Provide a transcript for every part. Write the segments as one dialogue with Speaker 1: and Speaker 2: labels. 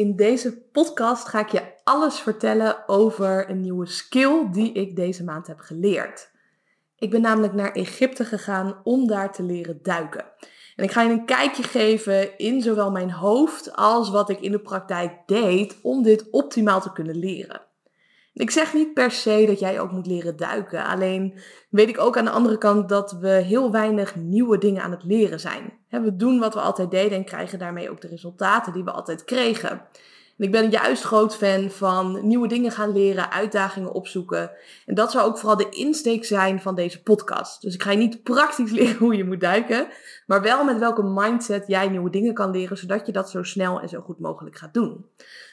Speaker 1: In deze podcast ga ik je alles vertellen over een nieuwe skill die ik deze maand heb geleerd. Ik ben namelijk naar Egypte gegaan om daar te leren duiken. En ik ga je een kijkje geven in zowel mijn hoofd als wat ik in de praktijk deed om dit optimaal te kunnen leren. Ik zeg niet per se dat jij ook moet leren duiken. Alleen weet ik ook aan de andere kant dat we heel weinig nieuwe dingen aan het leren zijn. We doen wat we altijd deden en krijgen daarmee ook de resultaten die we altijd kregen. En ik ben juist groot fan van nieuwe dingen gaan leren, uitdagingen opzoeken. En dat zou ook vooral de insteek zijn van deze podcast. Dus ik ga je niet praktisch leren hoe je moet duiken, maar wel met welke mindset jij nieuwe dingen kan leren, zodat je dat zo snel en zo goed mogelijk gaat doen.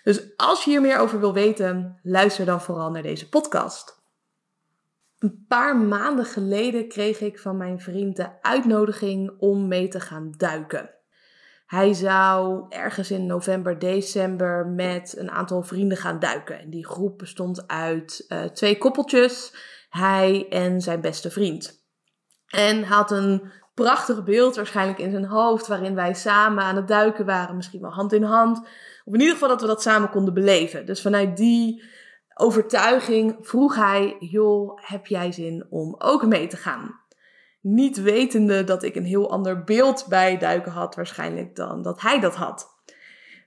Speaker 1: Dus als je hier meer over wil weten, luister dan vooral naar deze podcast. Een paar maanden geleden kreeg ik van mijn vriend de uitnodiging om mee te gaan duiken. Hij zou ergens in november, december met een aantal vrienden gaan duiken. En die groep bestond uit uh, twee koppeltjes, hij en zijn beste vriend. En had een prachtig beeld waarschijnlijk in zijn hoofd, waarin wij samen aan het duiken waren, misschien wel hand in hand. Of in ieder geval dat we dat samen konden beleven. Dus vanuit die overtuiging vroeg hij: Joh, heb jij zin om ook mee te gaan? Niet wetende dat ik een heel ander beeld bij duiken had, waarschijnlijk dan dat hij dat had.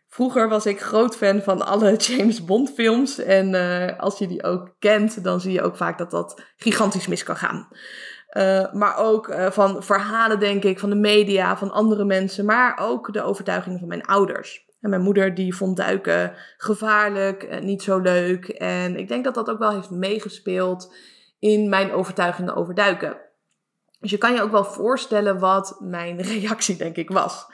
Speaker 1: Vroeger was ik groot fan van alle James Bond films. En uh, als je die ook kent, dan zie je ook vaak dat dat gigantisch mis kan gaan. Uh, maar ook uh, van verhalen, denk ik, van de media, van andere mensen. Maar ook de overtuigingen van mijn ouders. En mijn moeder die vond duiken gevaarlijk, niet zo leuk. En ik denk dat dat ook wel heeft meegespeeld in mijn overtuigingen over duiken. Dus je kan je ook wel voorstellen wat mijn reactie, denk ik, was.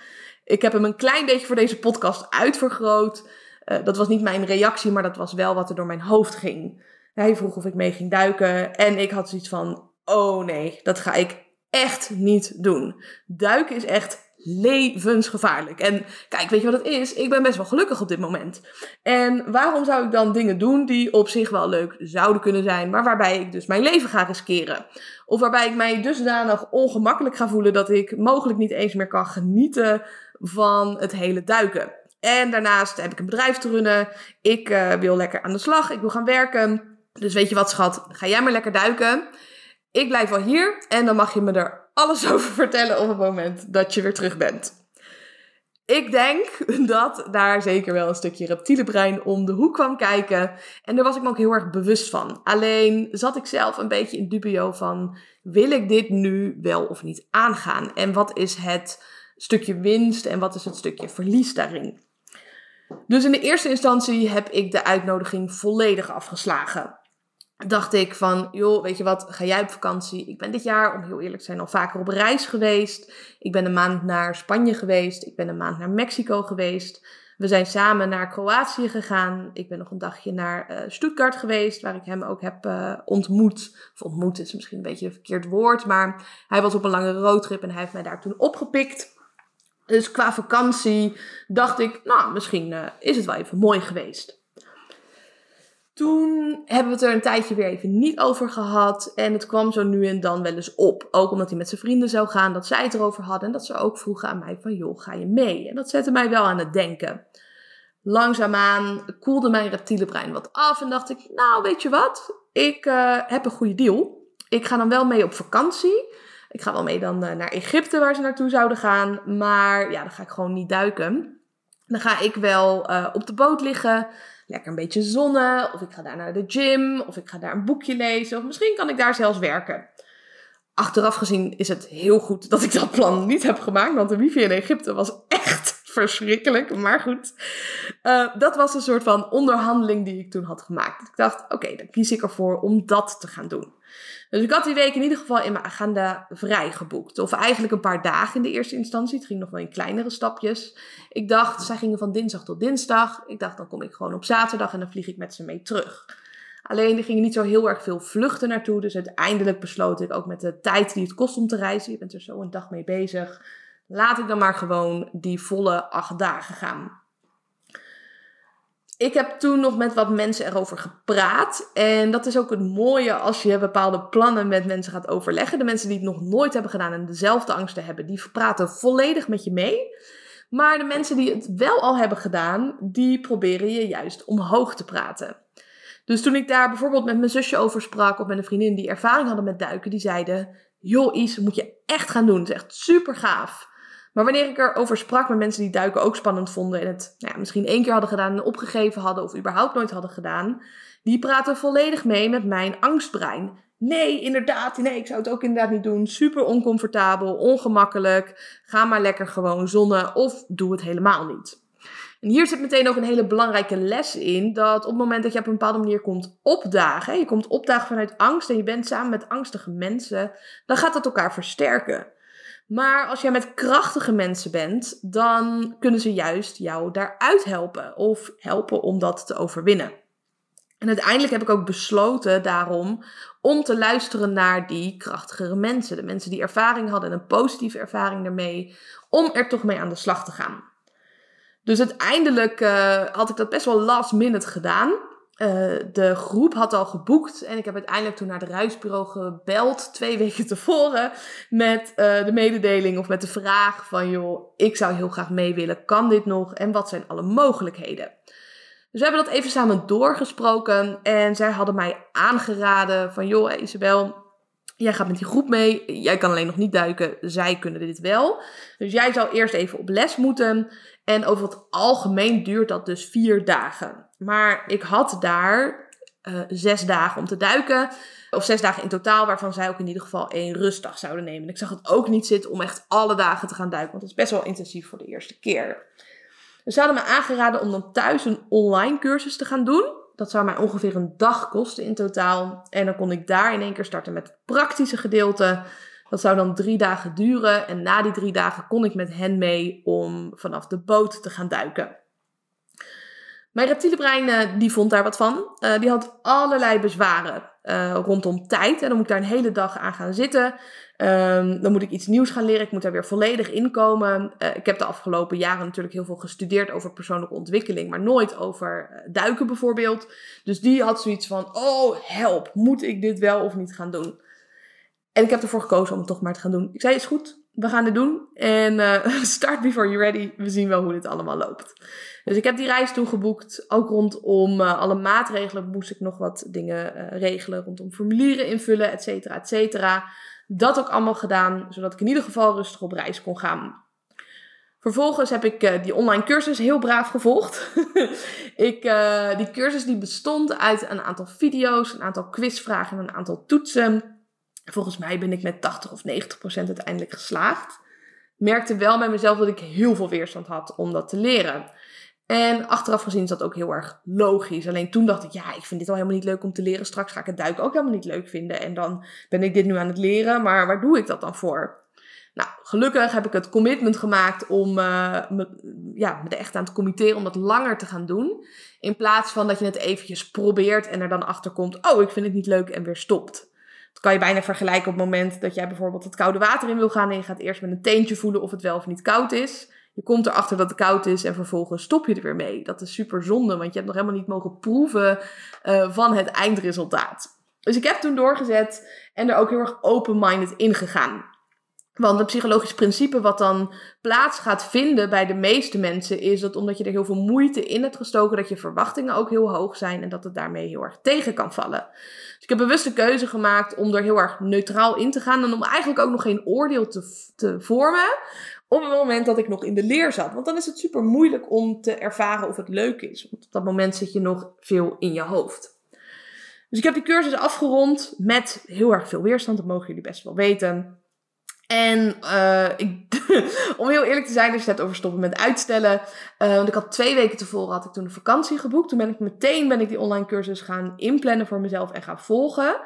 Speaker 1: Ik heb hem een klein beetje voor deze podcast uitvergroot. Uh, dat was niet mijn reactie, maar dat was wel wat er door mijn hoofd ging. Hij vroeg of ik mee ging duiken en ik had zoiets van: oh nee, dat ga ik echt niet doen. Duiken is echt levensgevaarlijk. En kijk, weet je wat het is? Ik ben best wel gelukkig op dit moment. En waarom zou ik dan dingen doen die op zich wel leuk zouden kunnen zijn, maar waarbij ik dus mijn leven ga riskeren? Of waarbij ik mij dusdanig ongemakkelijk ga voelen dat ik mogelijk niet eens meer kan genieten van het hele duiken. En daarnaast heb ik een bedrijf te runnen. Ik uh, wil lekker aan de slag. Ik wil gaan werken. Dus weet je wat, schat? Ga jij maar lekker duiken. Ik blijf wel hier en dan mag je me er alles over vertellen op het moment dat je weer terug bent. Ik denk dat daar zeker wel een stukje reptiele brein om de hoek kwam kijken. En daar was ik me ook heel erg bewust van. Alleen zat ik zelf een beetje in dubio van: wil ik dit nu wel of niet aangaan? En wat is het stukje winst en wat is het stukje verlies daarin? Dus in de eerste instantie heb ik de uitnodiging volledig afgeslagen dacht ik van, joh, weet je wat, ga jij op vakantie? Ik ben dit jaar, om heel eerlijk te zijn, al vaker op reis geweest. Ik ben een maand naar Spanje geweest. Ik ben een maand naar Mexico geweest. We zijn samen naar Kroatië gegaan. Ik ben nog een dagje naar uh, Stuttgart geweest, waar ik hem ook heb uh, ontmoet. Of ontmoet is misschien een beetje een verkeerd woord, maar hij was op een lange roadtrip en hij heeft mij daar toen opgepikt. Dus qua vakantie dacht ik, nou, misschien uh, is het wel even mooi geweest. Toen hebben we het er een tijdje weer even niet over gehad. En het kwam zo nu en dan wel eens op. Ook omdat hij met zijn vrienden zou gaan, dat zij het erover hadden. En dat ze ook vroegen aan mij van, joh, ga je mee? En dat zette mij wel aan het denken. Langzaamaan koelde mijn reptiele brein wat af. En dacht ik, nou, weet je wat? Ik uh, heb een goede deal. Ik ga dan wel mee op vakantie. Ik ga wel mee dan uh, naar Egypte, waar ze naartoe zouden gaan. Maar ja, dan ga ik gewoon niet duiken. Dan ga ik wel uh, op de boot liggen lekker een beetje zonnen. Of ik ga daar naar de gym. Of ik ga daar een boekje lezen. Of misschien kan ik daar zelfs werken. Achteraf gezien is het heel goed dat ik dat plan niet heb gemaakt. Want de wifi in Egypte was echt verschrikkelijk. Maar goed. Uh, dat was een soort van onderhandeling die ik toen had gemaakt. Ik dacht, oké, dan kies ik ervoor om dat te gaan doen. Dus ik had die week in ieder geval in mijn agenda vrij geboekt. Of eigenlijk een paar dagen in de eerste instantie. Het ging nog wel in kleinere stapjes. Ik dacht, zij gingen van dinsdag tot dinsdag. Ik dacht, dan kom ik gewoon op zaterdag en dan vlieg ik met ze mee terug. Alleen er gingen niet zo heel erg veel vluchten naartoe. Dus uiteindelijk besloot ik ook met de tijd die het kost om te reizen. Je bent er zo een dag mee bezig. Laat ik dan maar gewoon die volle acht dagen gaan ik heb toen nog met wat mensen erover gepraat. En dat is ook het mooie als je bepaalde plannen met mensen gaat overleggen. De mensen die het nog nooit hebben gedaan en dezelfde angsten hebben, die praten volledig met je mee. Maar de mensen die het wel al hebben gedaan, die proberen je juist omhoog te praten. Dus toen ik daar bijvoorbeeld met mijn zusje over sprak, of met een vriendin die ervaring hadden met duiken, die zeiden: Joh, Is, moet je echt gaan doen. Het is echt super gaaf. Maar wanneer ik erover sprak met mensen die duiken ook spannend vonden en het nou ja, misschien één keer hadden gedaan en opgegeven hadden of überhaupt nooit hadden gedaan, die praten volledig mee met mijn angstbrein. Nee, inderdaad, nee, ik zou het ook inderdaad niet doen. Super oncomfortabel, ongemakkelijk. Ga maar lekker gewoon zonnen of doe het helemaal niet. En hier zit meteen ook een hele belangrijke les in. Dat op het moment dat je op een bepaalde manier komt opdagen. Je komt opdagen vanuit angst en je bent samen met angstige mensen. Dan gaat dat elkaar versterken. Maar als jij met krachtige mensen bent, dan kunnen ze juist jou daaruit helpen. Of helpen om dat te overwinnen. En uiteindelijk heb ik ook besloten daarom om te luisteren naar die krachtigere mensen. De mensen die ervaring hadden en een positieve ervaring daarmee. Om er toch mee aan de slag te gaan. Dus uiteindelijk uh, had ik dat best wel last minute gedaan. Uh, de groep had al geboekt en ik heb uiteindelijk toen naar de reisbureau gebeld, twee weken tevoren, met uh, de mededeling of met de vraag van joh, ik zou heel graag mee willen, kan dit nog en wat zijn alle mogelijkheden? Dus we hebben dat even samen doorgesproken en zij hadden mij aangeraden van joh Isabel, Jij gaat met die groep mee. Jij kan alleen nog niet duiken. Zij kunnen dit wel. Dus jij zou eerst even op les moeten. En over het algemeen duurt dat dus vier dagen. Maar ik had daar uh, zes dagen om te duiken. Of zes dagen in totaal, waarvan zij ook in ieder geval één rustdag zouden nemen. En ik zag het ook niet zitten om echt alle dagen te gaan duiken. Want dat is best wel intensief voor de eerste keer. Ze hadden me aangeraden om dan thuis een online cursus te gaan doen. Dat zou mij ongeveer een dag kosten in totaal. En dan kon ik daar in één keer starten met het praktische gedeelte. Dat zou dan drie dagen duren. En na die drie dagen kon ik met hen mee om vanaf de boot te gaan duiken. Mijn reptiele brein uh, die vond daar wat van. Uh, die had allerlei bezwaren uh, rondom tijd. En dan moet ik daar een hele dag aan gaan zitten. Um, dan moet ik iets nieuws gaan leren. Ik moet daar weer volledig in komen. ik heb de afgelopen jaren natuurlijk heel veel gestudeerd over persoonlijke ontwikkeling. Maar nooit over duiken bijvoorbeeld. Dus die had zoiets van, oh help, moet ik dit wel of niet gaan doen? En ik heb ervoor gekozen om het toch maar te gaan doen. Ik zei, is goed, we gaan het doen. En uh, start before you're ready. We zien wel hoe dit allemaal loopt. Dus ik heb die reis toen geboekt. Ook rondom uh, alle maatregelen moest ik nog wat dingen uh, regelen. Rondom formulieren invullen, et cetera, et cetera. Dat ook allemaal gedaan, zodat ik in ieder geval rustig op reis kon gaan. Vervolgens heb ik die online cursus heel braaf gevolgd. ik, die cursus die bestond uit een aantal video's, een aantal quizvragen en een aantal toetsen. Volgens mij ben ik met 80 of 90 procent uiteindelijk geslaagd. Merkte wel bij mezelf dat ik heel veel weerstand had om dat te leren. En achteraf gezien is dat ook heel erg logisch. Alleen toen dacht ik, ja, ik vind dit al helemaal niet leuk om te leren. Straks ga ik het duiken ook helemaal niet leuk vinden. En dan ben ik dit nu aan het leren. Maar waar doe ik dat dan voor? Nou, gelukkig heb ik het commitment gemaakt om uh, me, ja, me echt aan te committeren om dat langer te gaan doen. In plaats van dat je het eventjes probeert en er dan achter komt, oh, ik vind het niet leuk en weer stopt. Dat kan je bijna vergelijken op het moment dat jij bijvoorbeeld het koude water in wil gaan en je gaat eerst met een teentje voelen of het wel of niet koud is. Je komt erachter dat het koud is en vervolgens stop je er weer mee. Dat is super zonde, want je hebt nog helemaal niet mogen proeven uh, van het eindresultaat. Dus ik heb toen doorgezet en er ook heel erg open-minded in gegaan. Want het psychologisch principe wat dan plaats gaat vinden bij de meeste mensen is dat omdat je er heel veel moeite in hebt gestoken, dat je verwachtingen ook heel hoog zijn en dat het daarmee heel erg tegen kan vallen. Dus ik heb bewust de keuze gemaakt om er heel erg neutraal in te gaan en om eigenlijk ook nog geen oordeel te, te vormen op het moment dat ik nog in de leer zat. Want dan is het super moeilijk om te ervaren of het leuk is. Want op dat moment zit je nog veel in je hoofd. Dus ik heb die cursus afgerond met heel erg veel weerstand, dat mogen jullie best wel weten. En uh, ik, om heel eerlijk te zijn, als je het over stoppen met uitstellen. Uh, want ik had twee weken tevoren had ik toen een vakantie geboekt. Toen ben ik meteen ben ik die online cursus gaan inplannen voor mezelf en gaan volgen.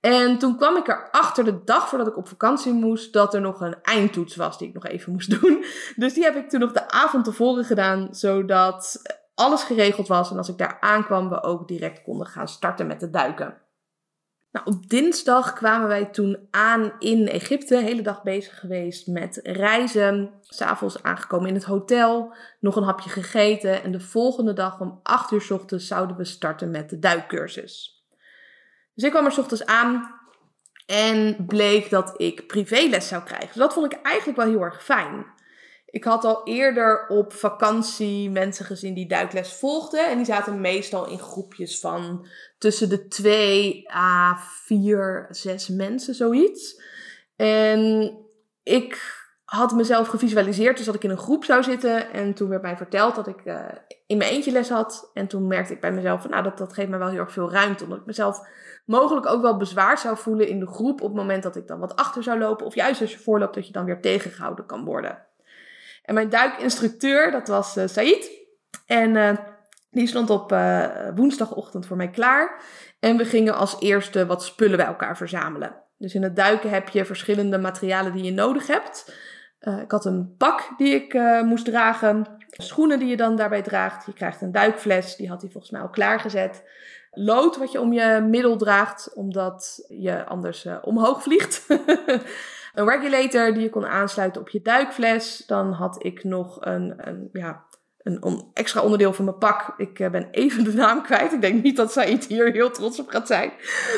Speaker 1: En toen kwam ik erachter de dag voordat ik op vakantie moest, dat er nog een eindtoets was die ik nog even moest doen. Dus die heb ik toen nog de avond tevoren gedaan, zodat alles geregeld was. En als ik daar aankwam, we ook direct konden gaan starten met de duiken. Nou, op dinsdag kwamen wij toen aan in Egypte. De hele dag bezig geweest met reizen. S'avonds aangekomen in het hotel. Nog een hapje gegeten. En de volgende dag om 8 uur ochtends zouden we starten met de duikcursus. Dus ik kwam er ochtends aan. En bleek dat ik privéles zou krijgen. Dus dat vond ik eigenlijk wel heel erg fijn. Ik had al eerder op vakantie mensen gezien die duikles volgden. En die zaten meestal in groepjes van tussen de 2 à 4, 6 mensen, zoiets. En ik had mezelf gevisualiseerd, dus dat ik in een groep zou zitten. En toen werd mij verteld dat ik uh, in mijn eentje les had. En toen merkte ik bij mezelf van, nou, dat, dat geeft me wel heel erg veel ruimte. Omdat ik mezelf mogelijk ook wel bezwaar zou voelen in de groep op het moment dat ik dan wat achter zou lopen. Of juist als je voorloopt, dat je dan weer tegengehouden kan worden. En mijn duikinstructeur, dat was uh, Said. En uh, die stond op woensdagochtend voor mij klaar. En we gingen als eerste wat spullen bij elkaar verzamelen. Dus in het duiken heb je verschillende materialen die je nodig hebt. Ik had een pak die ik moest dragen. Schoenen die je dan daarbij draagt. Je krijgt een duikfles, die had hij volgens mij al klaargezet. Lood wat je om je middel draagt, omdat je anders omhoog vliegt. een regulator die je kon aansluiten op je duikfles. Dan had ik nog een, een, ja, een extra onderdeel van mijn pak. Ik ben even de naam kwijt. Ik denk niet dat Said hier heel trots op gaat zijn.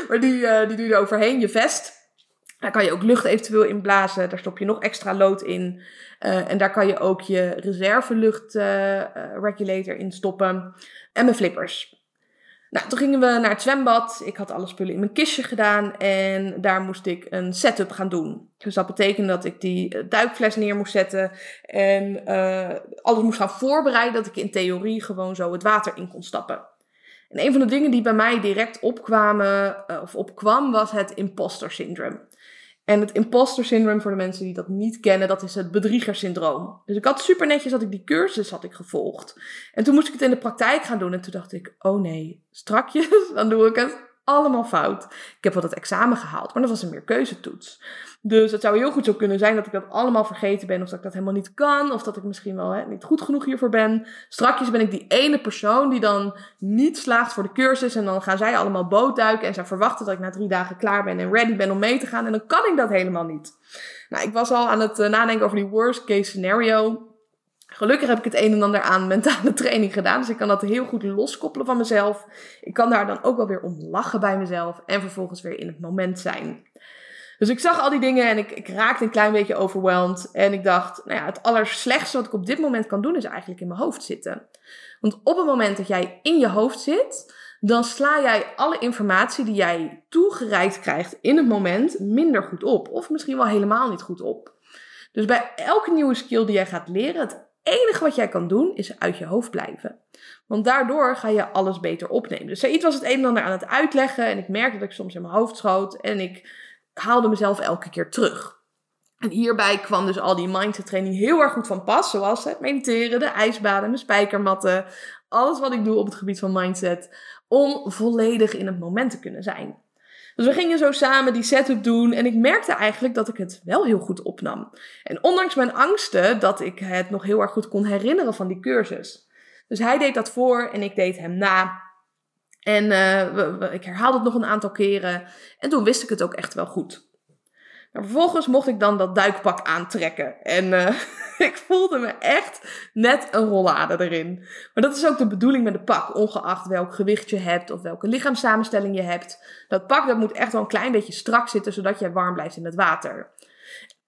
Speaker 1: Maar die, die doe je overheen, je vest. Daar kan je ook lucht eventueel in blazen. Daar stop je nog extra lood in. Uh, en daar kan je ook je reservelucht uh, regulator in stoppen. En mijn flippers. Nou, toen gingen we naar het zwembad. Ik had alle spullen in mijn kistje gedaan. En daar moest ik een setup gaan doen. Dus dat betekende dat ik die duikfles neer moest zetten. En alles moest gaan voorbereiden. Dat ik in theorie gewoon zo het water in kon stappen. En een van de dingen die bij mij direct opkwamen, of opkwam, was het imposter syndroom. En het imposter syndroom, voor de mensen die dat niet kennen, dat is het bedriegersyndroom. Dus ik had super netjes dat ik die cursus had ik gevolgd. En toen moest ik het in de praktijk gaan doen. En toen dacht ik, oh nee, strakjes, dan doe ik het allemaal fout. Ik heb wel dat examen gehaald, maar dat was een meer keuzetoets. Dus het zou heel goed zo kunnen zijn dat ik dat allemaal vergeten ben, of dat ik dat helemaal niet kan, of dat ik misschien wel hè, niet goed genoeg hiervoor ben. Strakjes ben ik die ene persoon die dan niet slaagt voor de cursus en dan gaan zij allemaal bootduiken en zij verwachten dat ik na drie dagen klaar ben en ready ben om mee te gaan en dan kan ik dat helemaal niet. Nou, ik was al aan het eh, nadenken over die worst case scenario. Gelukkig heb ik het een en ander aan mentale training gedaan. Dus ik kan dat heel goed loskoppelen van mezelf. Ik kan daar dan ook wel weer om lachen bij mezelf. En vervolgens weer in het moment zijn. Dus ik zag al die dingen en ik, ik raakte een klein beetje overweldigd. En ik dacht, nou ja, het allerslechtste wat ik op dit moment kan doen is eigenlijk in mijn hoofd zitten. Want op het moment dat jij in je hoofd zit, dan sla jij alle informatie die jij toegereikt krijgt in het moment minder goed op. Of misschien wel helemaal niet goed op. Dus bij elke nieuwe skill die jij gaat leren, het enige wat jij kan doen is uit je hoofd blijven. Want daardoor ga je alles beter opnemen. Dus iets was het een en ander aan het uitleggen. En ik merkte dat ik soms in mijn hoofd schoot. En ik haalde mezelf elke keer terug. En hierbij kwam dus al die mindset training heel erg goed van pas. Zoals het mediteren, de ijsbaden, mijn spijkermatten. Alles wat ik doe op het gebied van mindset. Om volledig in het moment te kunnen zijn. Dus we gingen zo samen die setup doen en ik merkte eigenlijk dat ik het wel heel goed opnam. En ondanks mijn angsten dat ik het nog heel erg goed kon herinneren van die cursus. Dus hij deed dat voor en ik deed hem na. En uh, ik herhaalde het nog een aantal keren en toen wist ik het ook echt wel goed. Vervolgens mocht ik dan dat duikpak aantrekken. En uh, ik voelde me echt net een rollade erin. Maar dat is ook de bedoeling met een pak. Ongeacht welk gewicht je hebt of welke lichaamssamenstelling je hebt. Dat pak dat moet echt wel een klein beetje strak zitten, zodat je warm blijft in het water.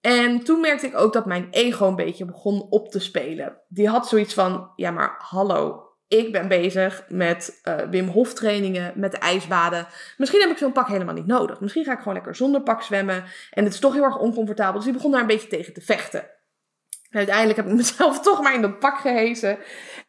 Speaker 1: En toen merkte ik ook dat mijn ego een beetje begon op te spelen. Die had zoiets van, ja maar hallo, ik ben bezig met uh, Wim Hof trainingen, met de ijsbaden. Misschien heb ik zo'n pak helemaal niet nodig. Misschien ga ik gewoon lekker zonder pak zwemmen. En het is toch heel erg oncomfortabel. Dus die begon daar een beetje tegen te vechten. En uiteindelijk heb ik mezelf toch maar in dat pak gehezen.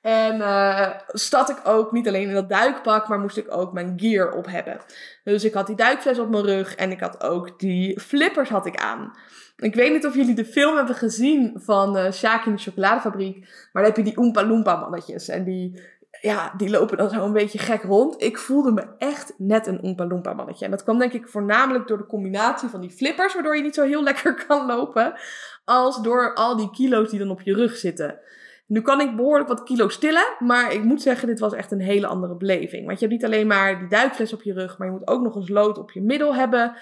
Speaker 1: En uh, stad ik ook niet alleen in dat duikpak, maar moest ik ook mijn gear op hebben. Dus ik had die duikfles op mijn rug en ik had ook die flippers had ik aan. Ik weet niet of jullie de film hebben gezien van uh, in de chocoladefabriek. Maar dan heb je die Oompa Loompa mannetjes. En die, ja, die lopen dan zo een beetje gek rond. Ik voelde me echt net een Oompa Loompa mannetje. En dat kwam denk ik voornamelijk door de combinatie van die flippers. Waardoor je niet zo heel lekker kan lopen. Als door al die kilo's die dan op je rug zitten. Nu kan ik behoorlijk wat kilo stillen, maar ik moet zeggen, dit was echt een hele andere beleving. Want je hebt niet alleen maar die duikfles op je rug, maar je moet ook nog eens lood op je middel hebben.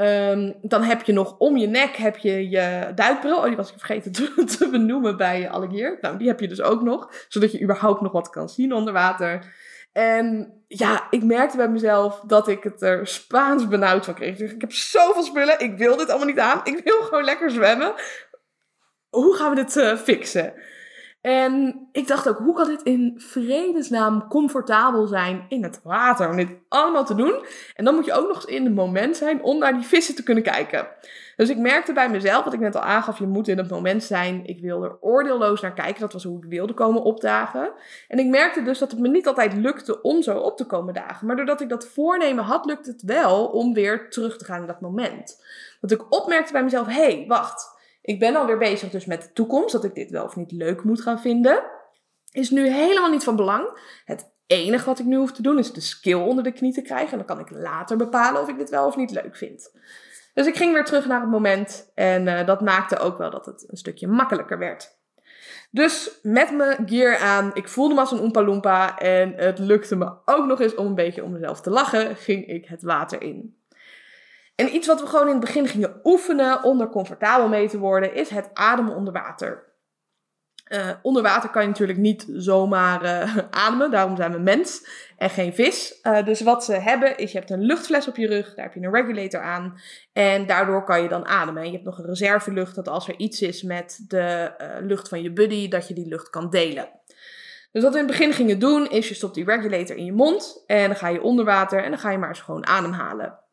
Speaker 1: Um, dan heb je nog om je nek heb je je duikbril. Oh, die was ik vergeten te, benoemen bij Allegear. Nou, die heb je dus ook nog. Zodat je überhaupt nog wat kan zien onder water. En ja, ik merkte bij mezelf dat ik het er Spaans benauwd van kreeg. Ik heb zoveel spullen. Ik wil dit allemaal niet aan. Ik wil gewoon lekker zwemmen. hoe gaan we dit uh, fixen? En ik dacht ook, hoe kan dit in vredesnaam comfortabel zijn in het water om dit allemaal te doen? En dan moet je ook nog eens in het moment zijn om naar die vissen te kunnen kijken. Dus ik merkte bij mezelf, wat ik net al aangaf, je moet in het moment zijn. Ik wil er oordeelloos naar kijken. Dat was hoe ik wilde komen opdagen. En ik merkte dus dat het me niet altijd lukte om zo op te komen dagen. Maar doordat ik dat voornemen had, lukte het wel om weer terug te gaan in dat moment. Dat ik opmerkte bij mezelf, hé, hey, wacht. Ik ben alweer bezig dus met de toekomst, dat ik dit wel of niet leuk moet gaan vinden. Is nu helemaal niet van belang. Het enige wat ik nu hoef te doen is de skill onder de knie te krijgen. En dan kan ik later bepalen of ik dit wel of niet leuk vind. Dus ik ging weer terug naar het moment en uh, dat maakte ook wel dat het een stukje makkelijker werd. Dus met mijn gear aan, ik voelde me als een Oompa Loompa en het lukte me ook nog eens om een beetje om mezelf te lachen, ging ik het water in. En iets wat we gewoon in het begin gingen oefenen om er comfortabel mee te worden, is het ademen onder water. Uh, onder water kan je natuurlijk niet zomaar uh, ademen, daarom zijn we mens en geen vis. Uh, dus wat ze hebben is, je hebt een luchtfles op je rug, daar heb je een regulator aan en daardoor kan je dan ademen. En je hebt nog een reservelucht, dat als er iets is met de lucht van je buddy, dat je die lucht kan delen. Dus wat we in het begin gingen doen, is je stopt die regulator in je mond en dan ga je onder water en dan ga je maar eens gewoon ademhalen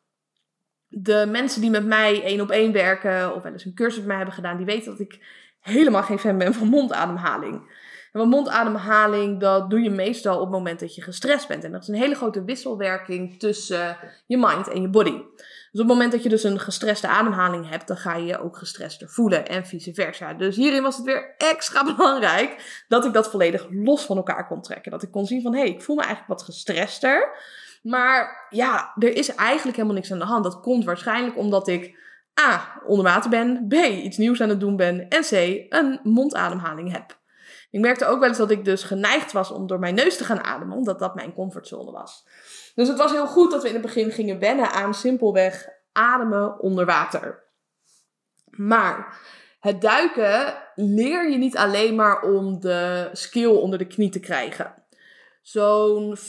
Speaker 1: de mensen die met mij één op één werken of wel eens een cursus met mij hebben gedaan, die weten dat ik helemaal geen fan ben van mondademhaling. En mondademhaling, dat doe je meestal op het moment dat je gestrest bent. En dat is een hele grote wisselwerking tussen je mind en je body. Dus op het moment dat je dus een gestreste ademhaling hebt, dan ga je je ook gestrester voelen en vice versa. Dus hierin was het weer extra belangrijk dat ik dat volledig los van elkaar kon trekken. Dat ik kon zien van, hé, hey, ik voel me eigenlijk wat gestrester. Maar ja, er is eigenlijk helemaal niks aan de hand. Dat komt waarschijnlijk omdat ik A. onder water ben, B. iets nieuws aan het doen ben en C. een mondademhaling heb. Ik merkte ook wel eens dat ik dus geneigd was om door mijn neus te gaan ademen, omdat dat mijn comfortzone was. Dus het was heel goed dat we in het begin gingen wennen aan simpelweg ademen onder water. Maar het duiken leer je niet alleen maar om de skill onder de knie te krijgen. Zo'n 95%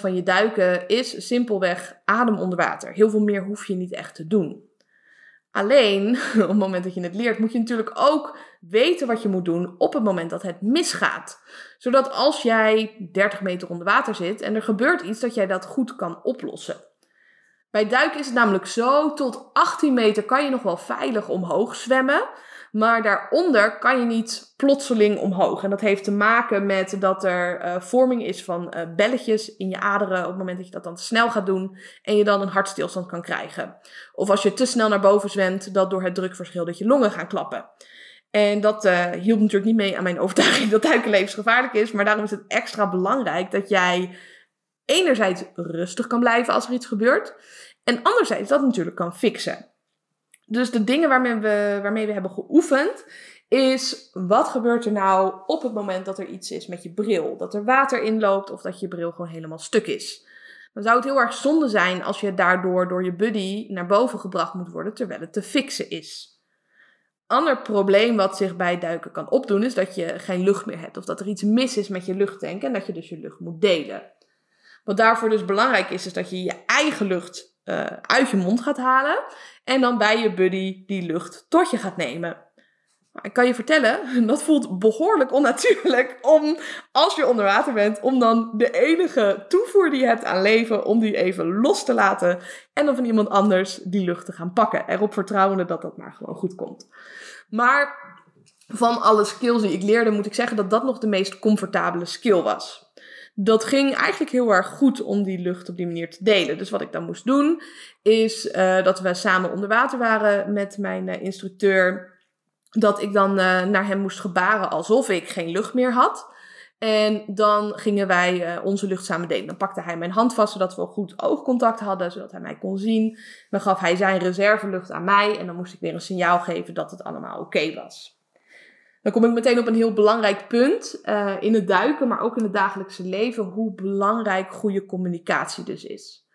Speaker 1: van je duiken is simpelweg adem onder water. Heel veel meer hoef je niet echt te doen. Alleen, op het moment dat je het leert, moet je natuurlijk ook weten wat je moet doen op het moment dat het misgaat. Zodat als jij 30 meter onder water zit en er gebeurt iets, dat jij dat goed kan oplossen. Bij duiken is het namelijk zo, tot 18 meter kan je nog wel veilig omhoog zwemmen. Maar daaronder kan je niet plotseling omhoog. En dat heeft te maken met dat er uh, vorming is van uh, belletjes in je aderen op het moment dat je dat dan te snel gaat doen en je dan een hartstilstand kan krijgen. Of als je te snel naar boven zwemt, dat door het drukverschil dat je longen gaan klappen. En dat uh, natuurlijk niet mee aan mijn overtuiging dat duiken levensgevaarlijk is. Maar daarom is het extra belangrijk dat jij enerzijds rustig kan blijven als er iets gebeurt. En anderzijds dat natuurlijk kan fixen. Dus de dingen waarmee we, waarmee we hebben geoefend, is wat gebeurt er nou op het moment dat er iets is met je bril? Dat er water inloopt of dat je bril gewoon helemaal stuk is. Dan zou het heel erg zonde zijn als je daardoor door je buddy naar boven gebracht moet worden terwijl het te fixen is. Ander probleem wat zich bij duiken kan opdoen is dat je geen lucht meer hebt of dat er iets mis is met je luchttank en dat je dus je lucht moet delen. Wat daarvoor dus belangrijk is, is dat je je eigen lucht uh, uit je mond gaat halen en dan bij je buddy die lucht tot je gaat nemen. ik kan je vertellen, dat voelt behoorlijk onnatuurlijk om, als je onder water bent, om dan de enige toevoer die je hebt aan leven, om die even los te laten en dan van iemand anders die lucht te gaan pakken. Erop vertrouwende dat dat maar gewoon goed komt. Maar van alle skills die ik leerde, moet ik zeggen dat dat nog de meest comfortabele skill was dat ging eigenlijk heel erg goed om die lucht op die manier te delen. Dus wat ik dan moest doen, is uh, dat we samen onder water waren met mijn uh, instructeur. Dat ik dan uh, naar hem moest gebaren alsof ik geen lucht meer had. En dan gingen wij onze lucht samen delen. Dan pakte hij mijn hand vast, zodat we goed oogcontact hadden, zodat hij mij kon zien. Dan gaf hij zijn reservelucht aan mij en dan moest ik weer een signaal geven dat het allemaal oké was. Dan kom ik meteen op een heel belangrijk punt uh, in het duiken, maar ook in het dagelijkse leven, hoe belangrijk goede communicatie dus is.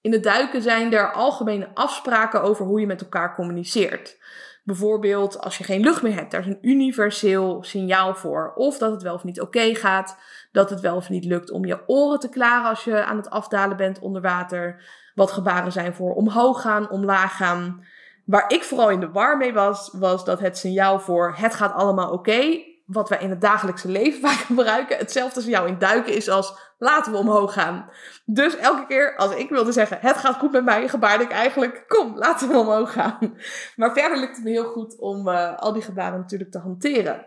Speaker 1: In het duiken zijn er algemene afspraken over hoe je met elkaar communiceert. Bijvoorbeeld als je geen lucht meer hebt, daar is een universeel signaal voor. Of dat het wel of niet oké gaat, dat het wel of niet lukt om je oren te klaren als je aan het afdalen bent onder water. Wat gebaren zijn voor omhoog gaan, omlaag gaan. Waar ik vooral in de war mee was, was dat het signaal voor het gaat allemaal oké, wat wij in het dagelijkse leven vaak gebruiken, hetzelfde signaal in duiken is als laten we omhoog gaan. Dus elke keer als ik wilde zeggen het gaat goed met mij, gebaarde ik eigenlijk kom, laten we omhoog gaan. Maar verder lukt het me heel goed om uh, al die gebaren natuurlijk te hanteren.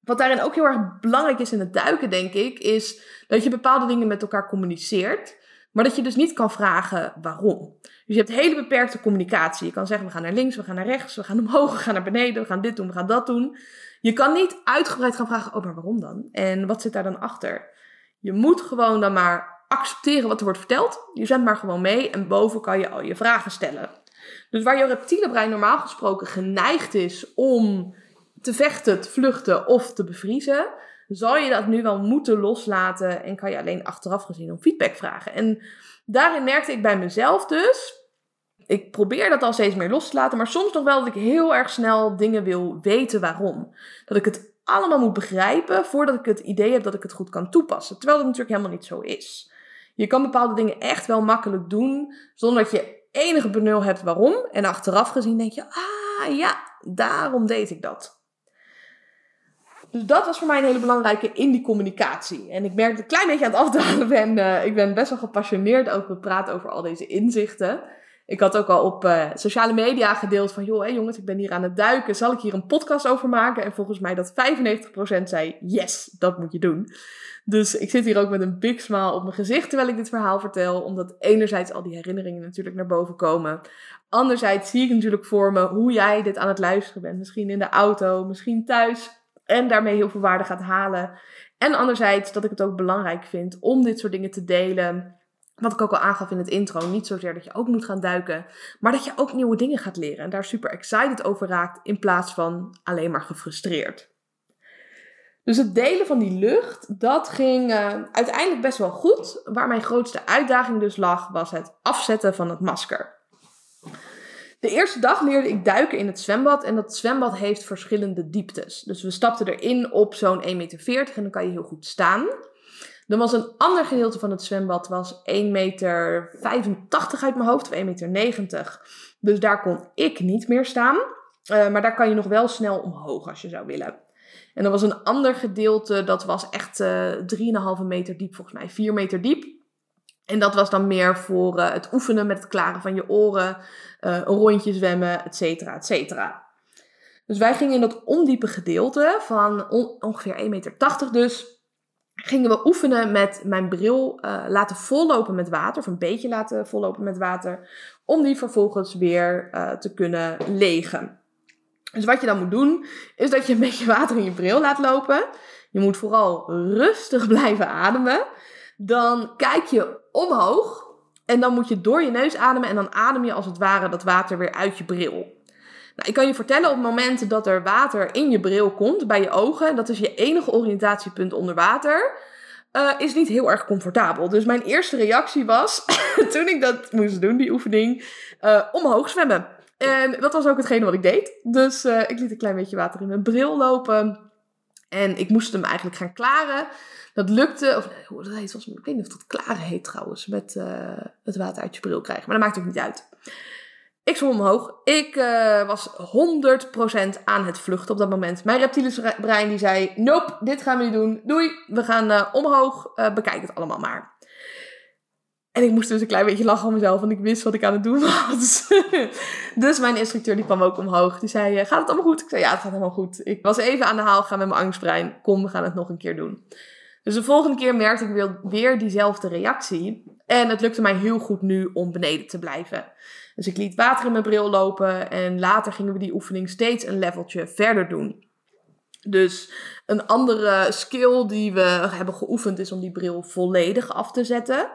Speaker 1: Wat daarin ook heel erg belangrijk is in het duiken, denk ik, is dat je bepaalde dingen met elkaar communiceert. Maar dat je dus niet kan vragen waarom. Dus je hebt hele beperkte communicatie. Je kan zeggen, we gaan naar links, we gaan naar rechts, we gaan omhoog, we gaan naar beneden, we gaan dit doen, we gaan dat doen. Je kan niet uitgebreid gaan vragen, oh, maar waarom dan? En wat zit daar dan achter? Je moet gewoon dan maar accepteren wat er wordt verteld. Je zendt maar gewoon mee en boven kan je al je vragen stellen. Dus waar je reptiele brein normaal gesproken geneigd is om te vechten, te vluchten of te bevriezen, zal je dat nu wel moeten loslaten en kan je alleen achteraf gezien om feedback vragen. En daarin merkte ik bij mezelf dus, ik probeer dat al steeds meer los te laten, maar soms nog wel dat ik heel erg snel dingen wil weten waarom. Dat ik het allemaal moet begrijpen voordat ik het idee heb dat ik het goed kan toepassen. Terwijl dat natuurlijk helemaal niet zo is. Je kan bepaalde dingen echt wel makkelijk doen zonder dat je enige benul hebt waarom. En achteraf gezien denk je, ah ja, daarom deed ik dat. Dus dat was voor mij een hele belangrijke in die communicatie. En ik merk dat een klein beetje aan het afdalen ben. Uh, ik ben best wel gepassioneerd over het praten over al deze inzichten. Ik had ook al op uh, sociale media gedeeld van... joh, hé jongens, ik ben hier aan het duiken. Zal ik hier een podcast over maken? En volgens mij dat 95% zei... yes, dat moet je doen. Dus ik zit hier ook met een big smile op mijn gezicht... terwijl ik dit verhaal vertel. Omdat enerzijds al die herinneringen natuurlijk naar boven komen. Anderzijds zie ik natuurlijk voor me hoe jij dit aan het luisteren bent. Misschien in de auto, misschien thuis en daarmee heel veel waarde gaat halen. En anderzijds dat ik het ook belangrijk vind om dit soort dingen te delen. Wat ik ook al aangaf in het intro, niet zozeer dat je ook moet gaan duiken, maar dat je ook nieuwe dingen gaat leren en daar super excited over raakt in plaats van alleen maar gefrustreerd. Dus het delen van die lucht, dat ging uh, uiteindelijk best wel goed. Waar mijn grootste uitdaging dus lag, was het afzetten van het masker. De eerste dag leerde ik duiken in het zwembad. En dat zwembad heeft verschillende dieptes. Dus we stapten erin op zo'n 1,40 meter en dan kan je heel goed staan. Dan was een ander gedeelte van het zwembad was 1,85 meter uit mijn hoofd, of 1,90 meter. Dus daar kon ik niet meer staan. Uh, maar daar kan je nog wel snel omhoog als je zou willen. En er was een ander gedeelte, dat was echt uh, eh, 3,5 meter diep, volgens mij 4 meter diep. En dat was dan meer voor uh, het oefenen met het klaren van je oren, uh, een rondje zwemmen, et cetera, et cetera. Dus wij gingen in dat ondiepe gedeelte van on ongeveer 1,80 meter dus, gingen we oefenen met mijn bril uh, laten vollopen met water, of een beetje laten vollopen met water, om die vervolgens weer te kunnen legen. Dus wat je dan moet doen, is dat je een beetje water in je bril laat lopen. Je moet vooral rustig blijven ademen. Dan kijk je omhoog. En dan moet je door je neus ademen. En dan adem je als het ware dat water weer uit je bril. Nou, ik kan je vertellen op momenten dat er water in je bril komt, bij je ogen. Dat is je enige oriëntatiepunt onder water. Uh, is niet heel erg comfortabel. Dus mijn eerste reactie was, toen ik dat moest doen, die oefening, uh, omhoog zwemmen. En dat was ook hetgene wat ik deed. Dus uh, ik liet een klein beetje water in mijn bril lopen. En ik moest hem eigenlijk gaan klaren. Dat lukte, of hoe dat heet, ik weet niet of dat klaren heet trouwens, met uh, het water uit je bril krijgen. Maar dat maakt ook niet uit. Ik zwom omhoog. Ik uh, was 100% aan het vluchten op dat moment. Mijn reptiele brein die zei, nope, dit gaan we niet doen. Doei, we gaan omhoog. bekijk het allemaal maar. En ik moest dus een klein beetje lachen om mezelf, want ik wist wat ik aan het doen was. dus mijn instructeur die kwam ook omhoog. Die zei, gaat het allemaal goed? Ik zei, ja, het gaat helemaal goed. Ik was even aan de haal gaan met mijn angstbrein. Kom, we gaan het nog een keer doen. Dus de volgende keer merkte ik weer, weer diezelfde reactie. En het lukte mij heel goed nu om beneden te blijven. Dus ik liet water in mijn bril lopen en later gingen we die oefening steeds een leveltje verder doen. Dus een andere skill die we hebben geoefend is om die bril volledig af te zetten.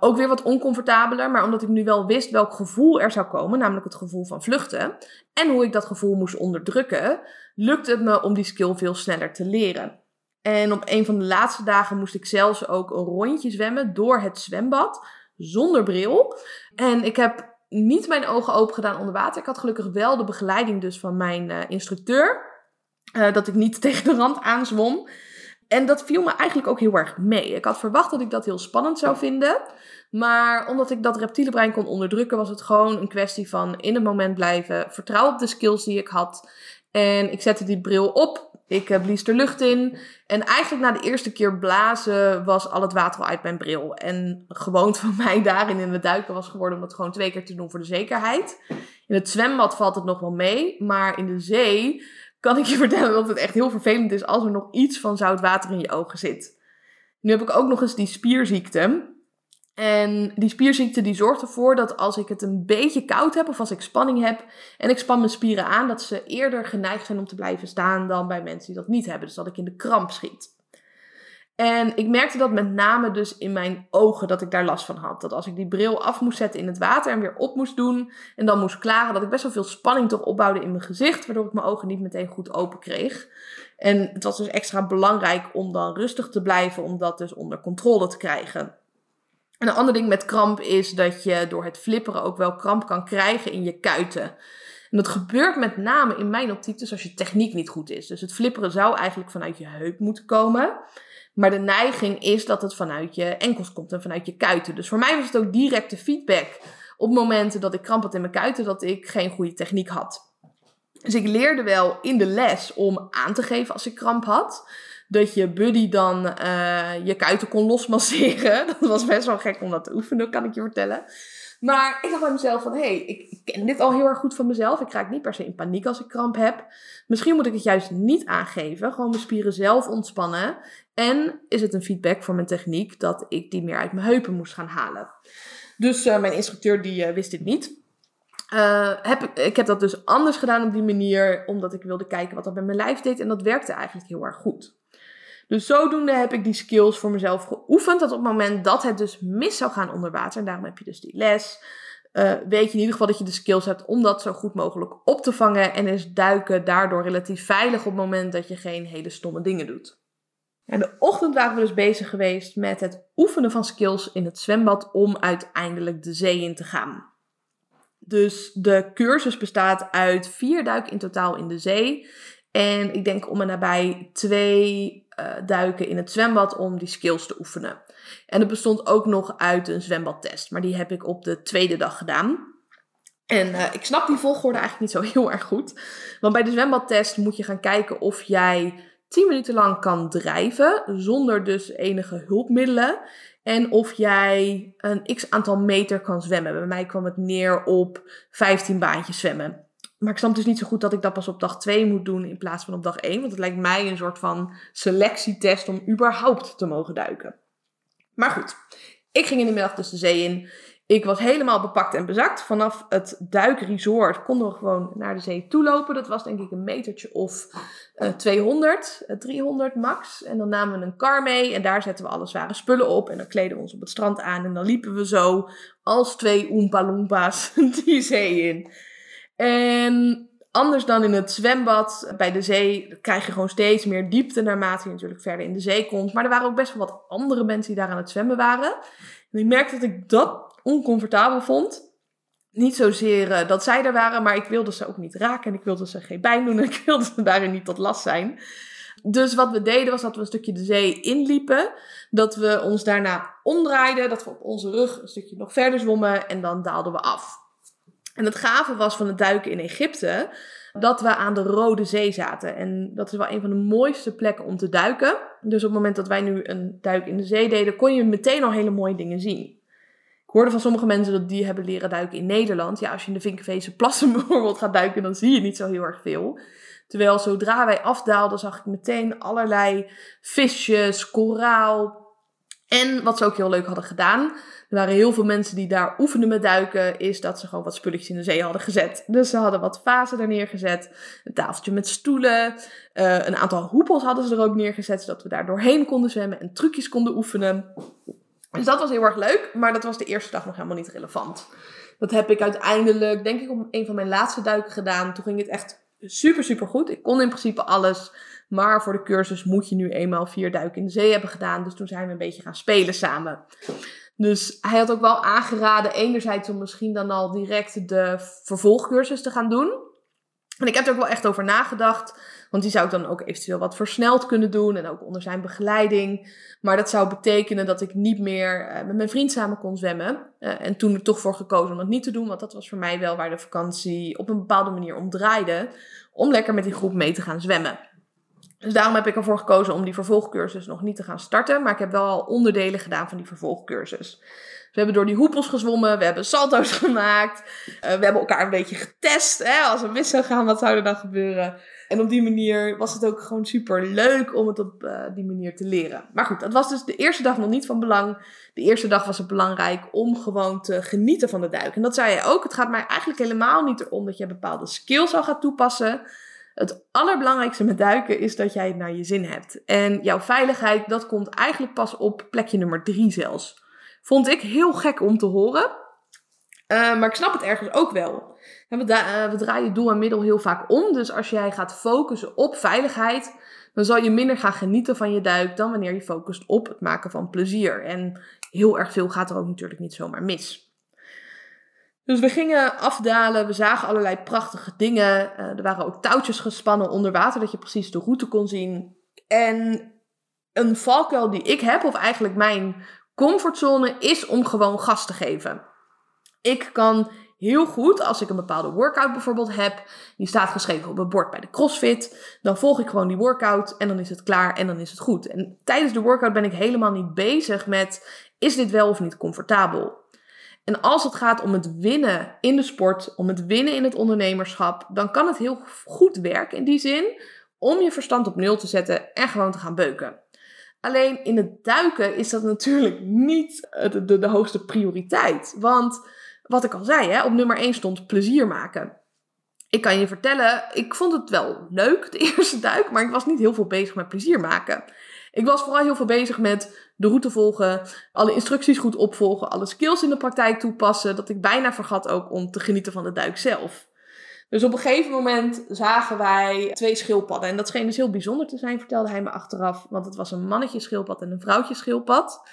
Speaker 1: Ook weer wat oncomfortabeler, maar omdat ik nu wel wist welk gevoel er zou komen, namelijk het gevoel van vluchten, en hoe ik dat gevoel moest onderdrukken, lukte het me om die skill veel sneller te leren. En op een van de laatste dagen moest ik zelfs ook een rondje zwemmen door het zwembad zonder bril. En ik heb niet mijn ogen open gedaan onder water. Ik had gelukkig wel de begeleiding dus van mijn uh, instructeur. Uh, dat ik niet tegen de rand aanzwom. En dat viel me eigenlijk ook heel erg mee. Ik had verwacht dat ik dat heel spannend zou vinden. Maar omdat ik dat reptiele brein kon onderdrukken, was het gewoon een kwestie van in het moment blijven. Vertrouwen op de skills die ik had. En ik zette die bril op. Ik uh, blies er lucht in. En eigenlijk na de eerste keer blazen was al het water al uit mijn bril. En gewoond van mij daarin in het duiken was geworden om dat gewoon twee keer te doen voor de zekerheid. In het zwembad valt het nog wel mee. Maar in de zee kan ik je vertellen dat het echt heel vervelend is als er nog iets van zout water in je ogen zit. Nu heb ik ook nog eens die spierziekte. En die spierziekte die zorgt ervoor dat als ik het een beetje koud heb of als ik spanning heb en ik span mijn spieren aan, dat ze eerder geneigd zijn om te blijven staan dan bij mensen die dat niet hebben. Dus dat ik in de kramp schiet. En ik merkte dat met name dus in mijn ogen dat ik daar last van had. Dat als ik die bril af moest zetten in het water en weer op moest doen en dan moest klaren, dat ik best wel veel spanning toch opbouwde in mijn gezicht, waardoor ik mijn ogen niet meteen goed open kreeg. En het was dus extra belangrijk om dan rustig te blijven, om dat dus onder controle te krijgen. En een ander ding met kramp is dat je door het flipperen ook wel kramp kan krijgen in je kuiten. En dat gebeurt met name in mijn optiek dus als je techniek niet goed is. Dus het flipperen zou eigenlijk vanuit je heup moeten komen. Maar de neiging is dat het vanuit je enkels komt en vanuit je kuiten. Dus voor mij was het ook directe feedback op momenten dat ik kramp had in mijn kuiten, dat ik geen goede techniek had. Dus ik leerde wel in de les om aan te geven als ik kramp had dat je buddy dan uh, je kuiten kon losmasseren. Dat was best wel gek om dat te oefenen, kan ik je vertellen. Maar ik dacht bij mezelf van, hé, hey, ik ken dit al heel erg goed van mezelf. Ik raak niet per se in paniek als ik kramp heb. Misschien moet ik het juist niet aangeven. Gewoon mijn spieren zelf ontspannen. En is het een feedback voor mijn techniek dat ik die meer uit mijn heupen moest gaan halen. Dus uh, mijn instructeur die uh, wist dit niet. Heb ik, ik heb dat dus anders gedaan op die manier, omdat ik wilde kijken wat dat met mijn lijf deed. En dat werkte eigenlijk heel erg goed. Dus zodoende heb ik die skills voor mezelf geoefend. Dat op het moment dat het dus mis zou gaan onder water, en daarom heb je dus die les, uh, weet je in ieder geval dat je de skills hebt om dat zo goed mogelijk op te vangen. En is duiken daardoor relatief veilig op het moment dat je geen hele stomme dingen doet. En de ochtend waren we dus bezig geweest met het oefenen van skills in het zwembad om uiteindelijk de zee in te gaan. Dus de cursus bestaat uit vier duiken in totaal in de zee. En ik denk om en nabij twee uh, duiken in het zwembad om die skills te oefenen. En het bestond ook nog uit een zwembadtest, maar die heb ik op de tweede dag gedaan. En uh, ik snap die volgorde eigenlijk niet zo heel erg goed. Want bij de zwembadtest moet je gaan kijken of jij 10 minuten lang kan drijven, zonder dus enige hulpmiddelen. En of jij een x aantal meter kan zwemmen. Bij mij kwam het neer op 15 baantjes zwemmen. Maar ik snap dus niet zo goed dat ik dat pas op dag 2 moet doen in plaats van op dag 1. Want het lijkt mij een soort van selectietest om überhaupt te mogen duiken. Maar goed, ik ging in de middag dus de zee in. Ik was helemaal bepakt en bezakt. Vanaf het duikresort konden we gewoon naar de zee toe lopen. Dat was denk ik een metertje of uh, 200, uh, 300 max. En dan namen we een kar mee en daar zetten we alle zware spullen op. En dan kleden we ons op het strand aan en dan liepen we zo als twee Oompa Loompas die zee in. En anders dan in het zwembad bij de zee krijg je gewoon steeds meer diepte naarmate je natuurlijk verder in de zee komt. Maar er waren ook best wel wat andere mensen die daar aan het zwemmen waren. En ik merkte dat ik dat oncomfortabel vond. Niet zozeer uh, dat zij er waren, maar ik wilde ze ook niet raken en ik wilde ze geen pijn doen en ik wilde ze daarin niet tot last zijn. Dus wat we deden was dat we een stukje de zee inliepen. Dat we ons daarna omdraaiden. Dat we op onze rug een stukje nog verder zwommen. En dan daalden we af. En het gave was van het duiken in Egypte dat we aan de Rode Zee zaten. En dat is wel een van de mooiste plekken om te duiken. Dus op het moment dat wij nu een duik in de zee deden, kon je meteen al hele mooie dingen zien. Ik hoorde van sommige mensen dat die hebben leren duiken in Nederland. Ja, als je in de Vinkenveese plassen bijvoorbeeld gaat duiken, dan zie je niet zo heel erg veel. Terwijl zodra wij afdaalden, zag ik meteen allerlei visjes, koraal. En wat ze ook heel leuk hadden gedaan, er waren heel veel mensen die daar oefenden met duiken, is dat ze gewoon wat spulletjes in de zee hadden gezet. Dus ze hadden wat vazen daar neergezet, een tafeltje met stoelen, uh, een aantal hoepels hadden ze er ook neergezet, zodat we daar doorheen konden zwemmen en trucjes konden oefenen. Dus dat was heel erg leuk, maar dat was de eerste dag nog helemaal niet relevant. Dat heb ik uiteindelijk, denk ik, op een van mijn laatste duiken gedaan. Toen ging het echt super, super goed. Ik kon in principe alles. Maar voor de cursus moet je nu eenmaal vier duiken in de zee hebben gedaan. Dus toen zijn we een beetje gaan spelen samen. Dus hij had ook wel aangeraden, enerzijds om misschien dan al direct de vervolgcursus te gaan doen. En ik heb er ook wel echt over nagedacht. Want die zou ik dan ook eventueel wat versneld kunnen doen. En ook onder zijn begeleiding. Maar dat zou betekenen dat ik niet meer eh, met mijn vriend samen kon zwemmen. Uh, en toen er toch voor gekozen om dat niet te doen. Want dat was voor mij wel waar de vakantie op een bepaalde manier om draaide. Om lekker met die groep mee te gaan zwemmen. Dus daarom heb ik ervoor gekozen om die vervolgcursus nog niet te gaan starten. Maar ik heb wel al onderdelen gedaan van die vervolgcursus. We hebben door die hoepels gezwommen, we hebben salto's gemaakt. Uh, we hebben elkaar een beetje getest. Hè? Als we mis zou gaan, wat zou er dan gebeuren? En op die manier was het ook gewoon super leuk om het op uh, die manier te leren. Maar goed, dat was dus de eerste dag nog niet van belang. De eerste dag was het belangrijk om gewoon te genieten van de duik. En dat zei je ook. Het gaat mij eigenlijk helemaal niet erom dat je bepaalde skills al gaat toepassen. Het allerbelangrijkste met duiken is dat jij het naar je zin hebt. En jouw veiligheid, dat komt eigenlijk pas op plekje nummer drie zelfs. Vond ik heel gek om te horen. Uh, maar ik snap het ergens ook wel. We, uh, we, draaien doel en middel heel vaak om. Dus als jij gaat focussen op veiligheid, dan zal je minder gaan genieten van je duik dan wanneer je focust op het maken van plezier. En heel erg veel gaat er ook natuurlijk niet zomaar mis. Dus we gingen afdalen, we zagen allerlei prachtige dingen. Uh, er waren ook touwtjes gespannen onder water, dat je precies de route kon zien. En een valkuil die ik heb, of eigenlijk mijn comfortzone, is om gewoon gas te geven. Ik kan heel goed, als ik een bepaalde workout bijvoorbeeld heb, die staat geschreven op een bord bij de CrossFit, dan volg ik gewoon die workout en dan is het klaar en dan is het goed. En tijdens de workout ben ik helemaal niet bezig met, is dit wel of niet comfortabel? En als het gaat om het winnen in de sport, om het winnen in het ondernemerschap, dan kan het heel goed werken in die zin om je verstand op nul te zetten en gewoon te gaan beuken. Alleen in het duiken is dat natuurlijk niet de, de, de hoogste prioriteit. Want wat ik al zei, hè, op nummer 1 stond plezier maken. Ik kan je vertellen, ik vond het wel leuk, de eerste duik, maar ik was niet heel veel bezig met plezier maken. Ik was vooral heel veel bezig met de route volgen, alle instructies goed opvolgen, alle skills in de praktijk toepassen, dat ik bijna vergat ook om te genieten van de duik zelf. Dus op een gegeven moment zagen wij twee schildpadden. En dat scheen dus heel bijzonder te zijn, vertelde hij me achteraf. Want het was een mannetje schildpad en een vrouwtje schildpad.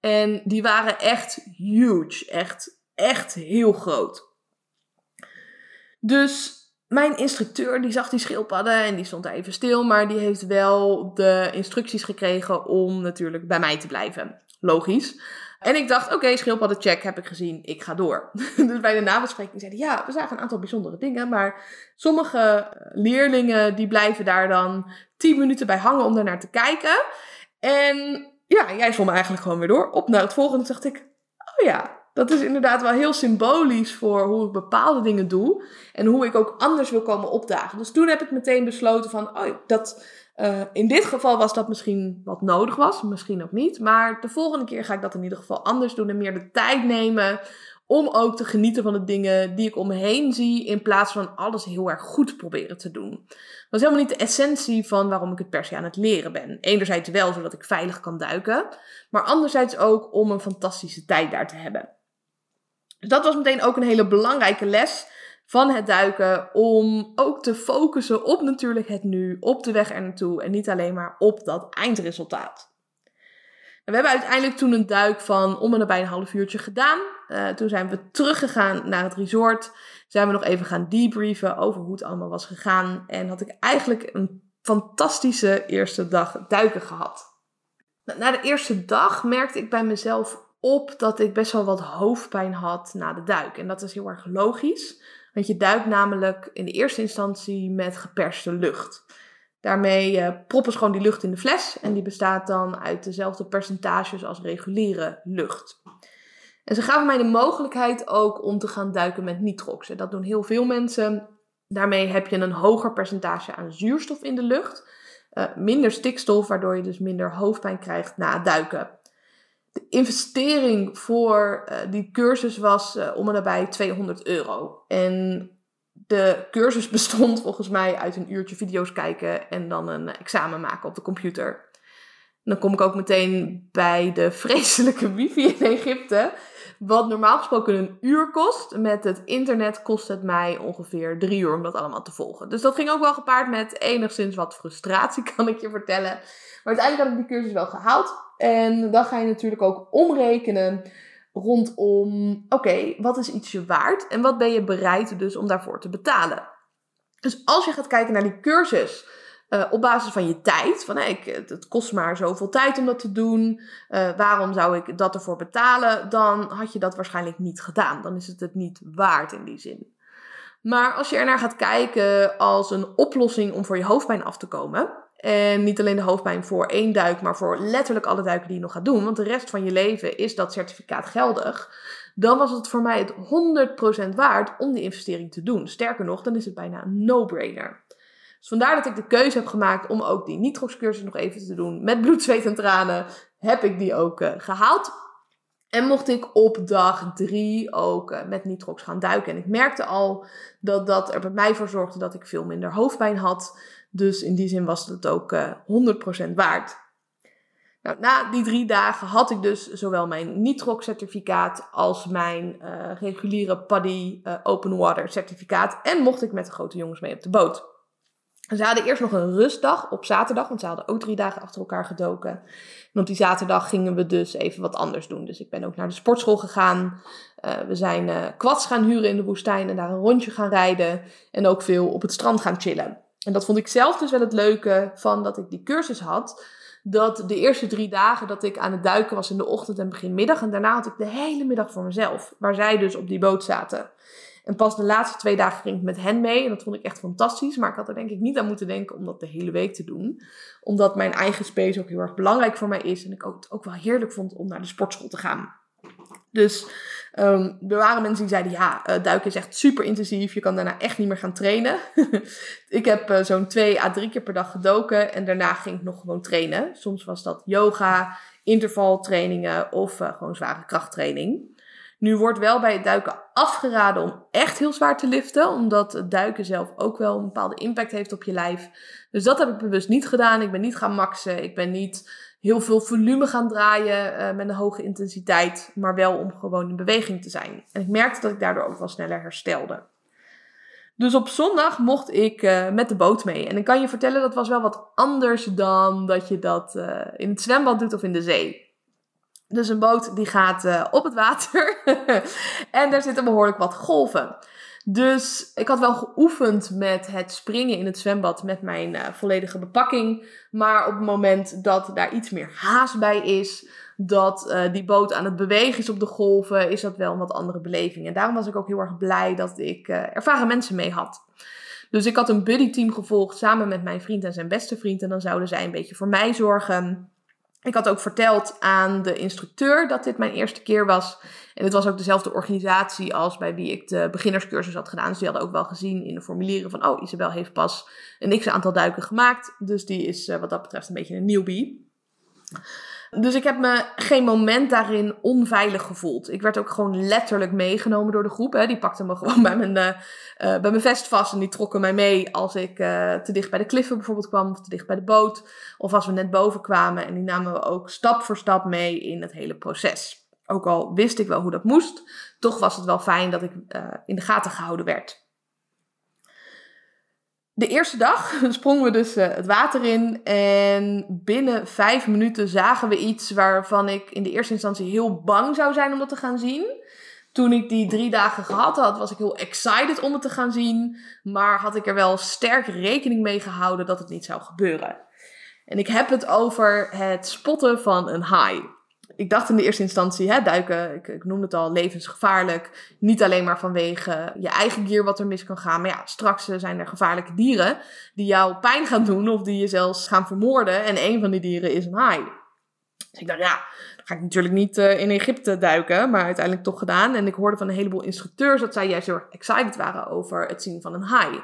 Speaker 1: En die waren echt huge. Echt, echt heel groot. Dus mijn instructeur die zag die schildpadden en die stond even stil. Maar die heeft wel de instructies gekregen om natuurlijk bij mij te blijven. Logisch. En ik dacht, oké, okay, check heb ik gezien, ik ga door. dus bij de nabespreking zeiden ja, we zagen een aantal bijzondere dingen, maar sommige leerlingen die blijven daar dan 10 minuten bij hangen om daarnaar te kijken. En ja, jij me eigenlijk gewoon weer door. Op naar het volgende dacht ik, oh ja, dat is inderdaad wel heel symbolisch voor hoe ik bepaalde dingen doe. En hoe ik ook anders wil komen opdagen. Dus toen heb ik meteen besloten van, oh, dat uh, in dit geval was dat misschien wat nodig was, misschien ook niet. Maar de volgende keer ga ik dat in ieder geval anders doen en meer de tijd nemen om ook te genieten van de dingen die ik om me heen zie, in plaats van alles heel erg goed proberen te doen. Dat is helemaal niet de essentie van waarom ik het per se aan het leren ben. Enerzijds wel, zodat ik veilig kan duiken, maar anderzijds ook om een fantastische tijd daar te hebben. Dus dat was meteen ook een hele belangrijke les van het duiken om ook te focussen op natuurlijk het nu, op de weg er naartoe en niet alleen maar op dat eindresultaat. we hebben uiteindelijk toen een duik van om en nabij een half uurtje gedaan. Uh, toen zijn we teruggegaan naar het resort. Zijn we nog even gaan debriefen over hoe het allemaal was gegaan. En had ik eigenlijk een fantastische eerste dag duiken gehad. Na de eerste dag merkte ik bij mezelf op dat ik best wel wat hoofdpijn had na de duik. En dat is heel erg logisch. Want je duikt namelijk in de eerste instantie met geperste lucht. Daarmee uh, proppen ze gewoon die lucht in de fles en die bestaat dan uit dezelfde percentages als reguliere lucht. En ze gaven mij de mogelijkheid ook om te gaan duiken met nitrox. En dat doen heel veel mensen. Daarmee heb je een hoger percentage aan zuurstof in de lucht. Uh, minder stikstof, waardoor je dus minder hoofdpijn krijgt na het duiken de investering voor uh, die cursus was uh, om en nabij 200 euro. En de cursus bestond volgens mij uit een uurtje video's kijken en dan een examen maken op de computer. Dan kom ik ook meteen bij de vreselijke wifi in Egypte. Wat normaal gesproken een uur kost, met het internet kost het mij ongeveer drie uur om dat allemaal te volgen. Dus dat ging ook wel gepaard met enigszins wat frustratie, kan ik je vertellen. Maar uiteindelijk had ik die cursus wel gehaald. En dan ga je natuurlijk ook omrekenen rondom, oké, wat is ietsje waard en wat ben je bereid dus om daarvoor te betalen? Dus als je gaat kijken naar die cursus uh, op basis van je tijd, van ik, het kost maar zoveel tijd om dat te doen, uh, waarom zou ik dat ervoor betalen, dan had je dat waarschijnlijk niet gedaan. Dan is het het niet waard in die zin. Maar als je ernaar gaat kijken als een oplossing om voor je hoofdpijn af te komen, en niet alleen de hoofdpijn voor één duik, maar voor letterlijk alle duiken die je nog gaat doen. Want de rest van je leven is dat certificaat geldig. Dan was het voor mij het 100% waard om die investering te doen. Sterker nog, dan is het bijna een no-brainer. Dus vandaar dat ik de keuze heb gemaakt om ook die nitrox nog even te doen. Met bloed, zweet en tranen heb ik die ook uh, gehaald. En mocht ik op dag drie ook uh, met nitrox gaan duiken. En ik merkte al dat dat er bij mij voor zorgde dat ik veel minder hoofdpijn had. Dus in die zin was het ook uh, eh, 100% waard. Nou, na die drie dagen had ik dus zowel mijn Nitrox-certificaat als mijn reguliere PADI uh, Open Water certificaat. En mocht ik met de grote jongens mee op de boot. Ze hadden eerst nog een rustdag op zaterdag, want ze hadden ook drie dagen achter elkaar gedoken. En op die zaterdag gingen we dus even wat anders doen. Dus ik ben ook naar de sportschool gegaan. Uh, we zijn uh, gaan huren in de woestijn en daar een rondje gaan rijden. En ook veel op het strand gaan chillen. En dat vond ik zelf dus wel het leuke van dat ik die cursus had. Dat de eerste drie dagen dat ik aan het duiken was in de ochtend en begin middag. En daarna had ik de hele middag voor mezelf. Waar zij dus op die boot zaten. En pas de laatste twee dagen ging ik met hen mee. En dat vond ik echt fantastisch. Maar ik had er denk ik niet aan moeten denken om dat de hele week te doen. Omdat mijn eigen space ook heel erg belangrijk voor mij is. En ik ook, het ook wel heerlijk vond om naar de sportschool te gaan. Dus um, er waren mensen die zeiden, ja, uh, duiken is echt super intensief. Je kan daarna echt niet meer gaan trainen. ik heb uh, zo'n twee à drie keer per dag gedoken. En daarna ging ik nog gewoon trainen. Soms was dat yoga, intervaltrainingen of uh, gewoon zware krachttraining. Nu wordt wel bij het duiken afgeraden om echt heel zwaar te liften, omdat het duiken zelf ook wel een bepaalde impact heeft op je lijf. Dus dat heb ik bewust niet gedaan. Ik ben niet gaan maxen. Ik ben niet heel veel volume gaan draaien uh, met een hoge intensiteit, maar wel om gewoon in beweging te zijn. En ik merkte dat ik daardoor ook wel sneller herstelde. Dus op zondag mocht ik uh, met de boot mee. En ik kan je vertellen, dat was wel wat anders dan dat je dat uh, in het zwembad doet of in de zee. Dus een boot die gaat uh, op het water en daar zitten behoorlijk wat golven. Dus ik had wel geoefend met het springen in het zwembad met mijn uh, volledige bepakking. Maar op het moment dat daar iets meer haast bij is, dat uh, die boot aan het bewegen is op de golven, is dat wel een wat andere beleving. En daarom was ik ook heel erg blij dat ik ervaren mensen mee had. Dus ik had een buddyteam gevolgd samen met mijn vriend en zijn beste vriend. En dan zouden zij een beetje voor mij zorgen. Ik had ook verteld aan de instructeur dat dit mijn eerste keer was. En het was ook dezelfde organisatie als bij wie ik de beginnerscursus had gedaan. Dus die hadden ook wel gezien in de formulieren van, oh, Isabel heeft pas een x-aantal duiken gemaakt. Dus die is uh, wat dat betreft een beetje een newbie. Dus ik heb me geen moment daarin onveilig gevoeld. Ik werd ook gewoon letterlijk meegenomen door de groep. Hè. Die pakten me gewoon bij mijn, uh, bij mijn vest vast en die trokken mij mee als ik uh, te dicht bij de kliffen bijvoorbeeld kwam of te dicht bij de boot. Of als we net boven kwamen en die namen we ook stap voor stap mee in het hele proces. Ook al wist ik wel hoe dat moest, toch was het wel fijn dat ik in de gaten gehouden werd. De eerste dag sprongen we dus uh, het water in en binnen vijf minuten zagen we iets waarvan ik in de eerste instantie heel bang zou zijn om dat te gaan zien. Toen ik die drie dagen gehad had, was ik heel excited om het te gaan zien, maar had ik er wel sterk rekening mee gehouden dat het niet zou gebeuren. En ik heb het over het spotten van een haai ik dacht in de eerste instantie, hè, duiken, ik, ik noemde het al, levensgevaarlijk. Niet alleen maar vanwege je eigen gear wat er mis kan gaan. Maar ja, straks eh, zijn er gevaarlijke dieren die jou pijn gaan doen of die je zelfs gaan vermoorden. En een van die dieren is een haai. Dus ik dacht, ja, dan ga ik natuurlijk niet uh, in Egypte duiken, maar uiteindelijk toch gedaan. En ik hoorde van een heleboel instructeurs dat zij juist heel erg excited waren over het zien van een haai.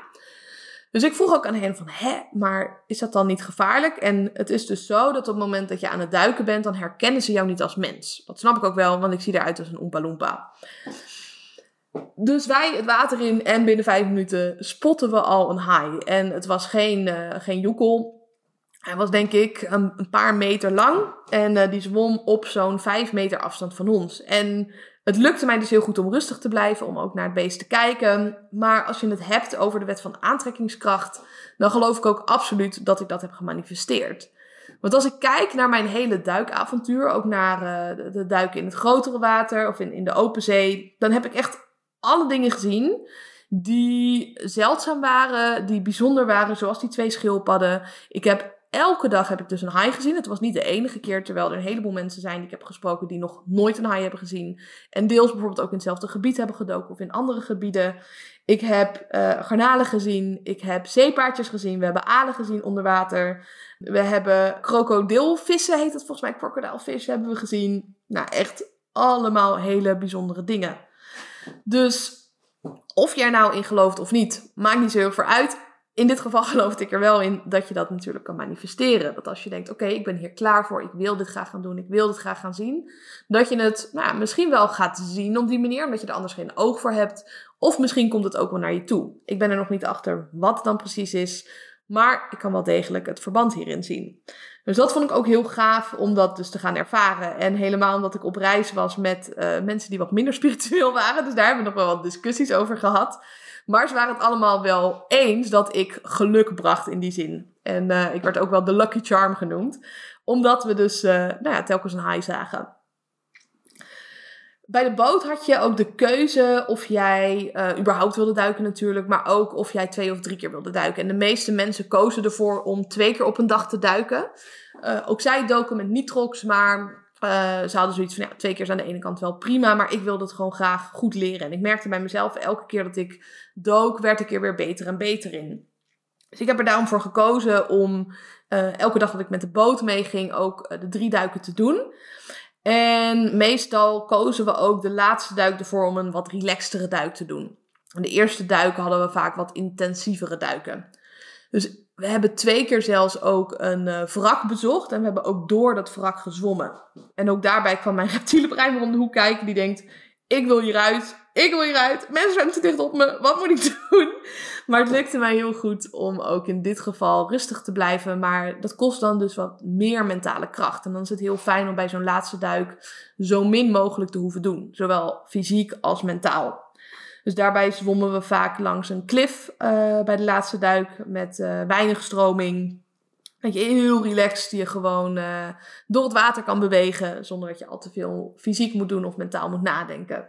Speaker 1: Dus ik vroeg ook aan hen van, hè, maar is dat dan niet gevaarlijk? En het is dus zo dat op het moment dat je aan het duiken bent, dan herkennen ze jou niet als mens. Dat snap ik ook wel, want ik zie eruit als een Oompa Loompa. Dus wij het water in en binnen vijf minuten spotten we al een haai. En het was geen, uh, geen joekel. Hij was denk ik een, paar meter lang en uh, die zwom op zo'n vijf meter afstand van ons. En het lukte mij dus heel goed om rustig te blijven, om ook naar het beest te kijken. Maar als je het hebt over de wet van aantrekkingskracht, dan geloof ik ook absoluut dat ik dat heb gemanifesteerd. Want als ik kijk naar mijn hele duikavontuur, ook naar uh, de, duiken in het grotere water of in, in de open zee, dan heb ik echt alle dingen gezien die zeldzaam waren, die bijzonder waren, zoals die twee schildpadden. Ik heb elke dag heb ik dus een haai gezien. Het was niet de enige keer, terwijl er een heleboel mensen zijn die ik heb gesproken die nog nooit een haai hebben gezien. En deels bijvoorbeeld ook in hetzelfde gebied hebben gedoken of in andere gebieden. Ik heb uh, garnalen gezien, ik heb zeepaardjes gezien, we hebben alen gezien onder water. We hebben krokodilvissen, heet het volgens mij, crocodilefish hebben we gezien. Nou, echt allemaal hele bijzondere dingen. Dus of jij nou in gelooft of niet, maakt niet zo heel veel uit. In dit geval geloof ik er wel in dat je dat natuurlijk kan manifesteren. Dat als je denkt, oké, ik ben hier klaar voor, ik wil dit graag gaan doen, ik wil dit graag gaan zien. Dat je het nou, misschien wel gaat zien op die manier, omdat je er anders geen oog voor hebt. Of misschien komt het ook wel naar je toe. Ik ben er nog niet achter wat dan precies is. Maar ik kan wel degelijk het verband hierin zien. Dus dat vond ik ook heel gaaf om dat dus te gaan ervaren. En helemaal omdat ik op reis was met uh, mensen die wat minder spiritueel waren. Dus daar hebben we nog wel wat discussies over gehad. Maar ze waren het allemaal wel eens dat ik geluk bracht in die zin. En uh, ik werd ook wel de Lucky Charm genoemd. Omdat we dus uh, nou ja, telkens een high zagen. Bij de boot had je ook de keuze of jij uh, überhaupt wilde duiken natuurlijk, maar ook of jij twee of drie keer wilde duiken. En de meeste mensen kozen ervoor om twee keer op een dag te duiken. Ook zij doken met nitrox, maar uh, ze hadden zoiets van, ja, twee keer aan de ene kant wel prima, maar ik wilde het gewoon graag goed leren. En ik merkte bij mezelf, elke keer dat ik dook, werd ik er weer beter en beter in. Dus ik heb er daarom voor gekozen om elke dag dat ik met de boot meeging ook de drie duiken te doen. En meestal kozen we ook de laatste duik ervoor om een wat relaxtere duik te doen. de eerste duiken hadden we vaak wat intensievere duiken. Dus we hebben twee keer zelfs ook een uh, wrak bezocht. En we hebben ook door dat wrak gezwommen. En ook daarbij kwam mijn reptiele brein om de hoek kijken. Die denkt, ik wil hieruit, ik wil hieruit. Mensen zijn te dicht op me, wat moet ik doen? Maar het lukte mij heel goed om ook in dit geval rustig te blijven. Maar dat kost dan dus wat meer mentale kracht. En dan is het heel fijn om bij zo'n laatste duik zo min mogelijk te hoeven doen. Zowel fysiek als mentaal. Dus daarbij zwommen we vaak langs een klif uh, bij de laatste duik met uh, weinig stroming. Dat je heel relaxed je gewoon uh, door het water kan bewegen zonder dat je al te veel fysiek moet doen of mentaal moet nadenken.